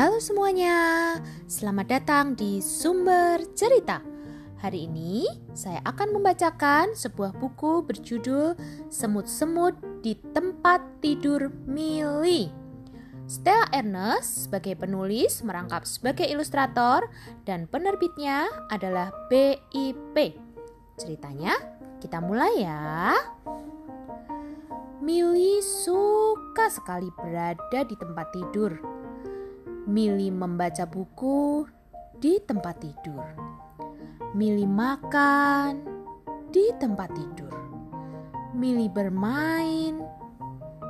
Halo semuanya, selamat datang di Sumber Cerita. Hari ini saya akan membacakan sebuah buku berjudul Semut-semut di Tempat Tidur Mili. Stella Ernest sebagai penulis merangkap sebagai ilustrator dan penerbitnya adalah BIP. Ceritanya kita mulai ya. Mili suka sekali berada di tempat tidur. Mili membaca buku di tempat tidur. Mili makan di tempat tidur. Mili bermain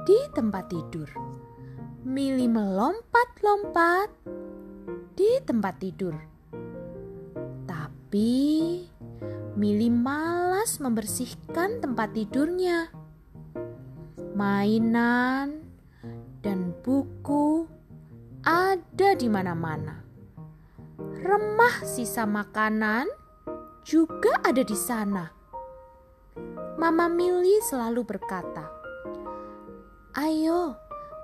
di tempat tidur. Mili melompat-lompat di tempat tidur. Tapi Mili malas membersihkan tempat tidurnya mainan, dan buku ada di mana-mana. Remah sisa makanan juga ada di sana. Mama Mili selalu berkata, "Ayo,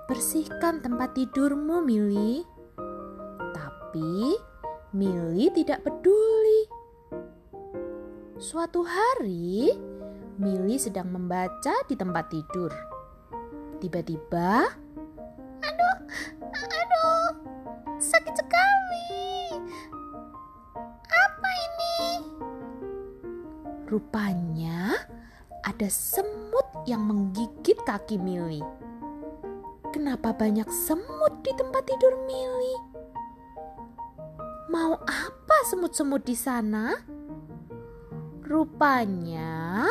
bersihkan tempat tidurmu, Mili." Tapi Mili tidak peduli. Suatu hari, Mili sedang membaca di tempat tidur. Tiba-tiba, sakit sekali. Apa ini? Rupanya ada semut yang menggigit kaki Mili. Kenapa banyak semut di tempat tidur Mili? Mau apa semut-semut di sana? Rupanya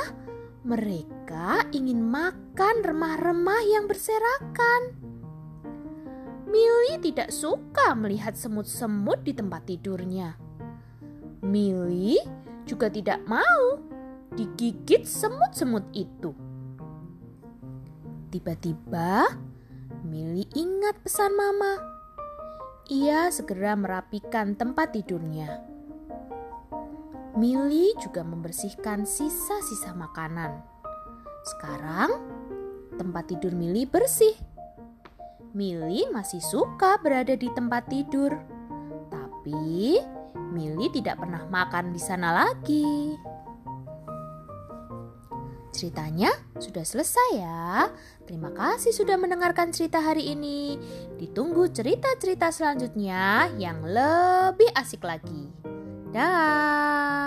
mereka ingin makan remah-remah yang berserakan. Tidak suka melihat semut-semut di tempat tidurnya. Mili juga tidak mau digigit semut-semut itu. Tiba-tiba, Mili ingat pesan Mama. Ia segera merapikan tempat tidurnya. Mili juga membersihkan sisa-sisa makanan. Sekarang, tempat tidur Mili bersih. Mili masih suka berada di tempat tidur, tapi Mili tidak pernah makan di sana lagi. Ceritanya sudah selesai ya. Terima kasih sudah mendengarkan cerita hari ini. Ditunggu cerita-cerita selanjutnya yang lebih asik lagi. Dah.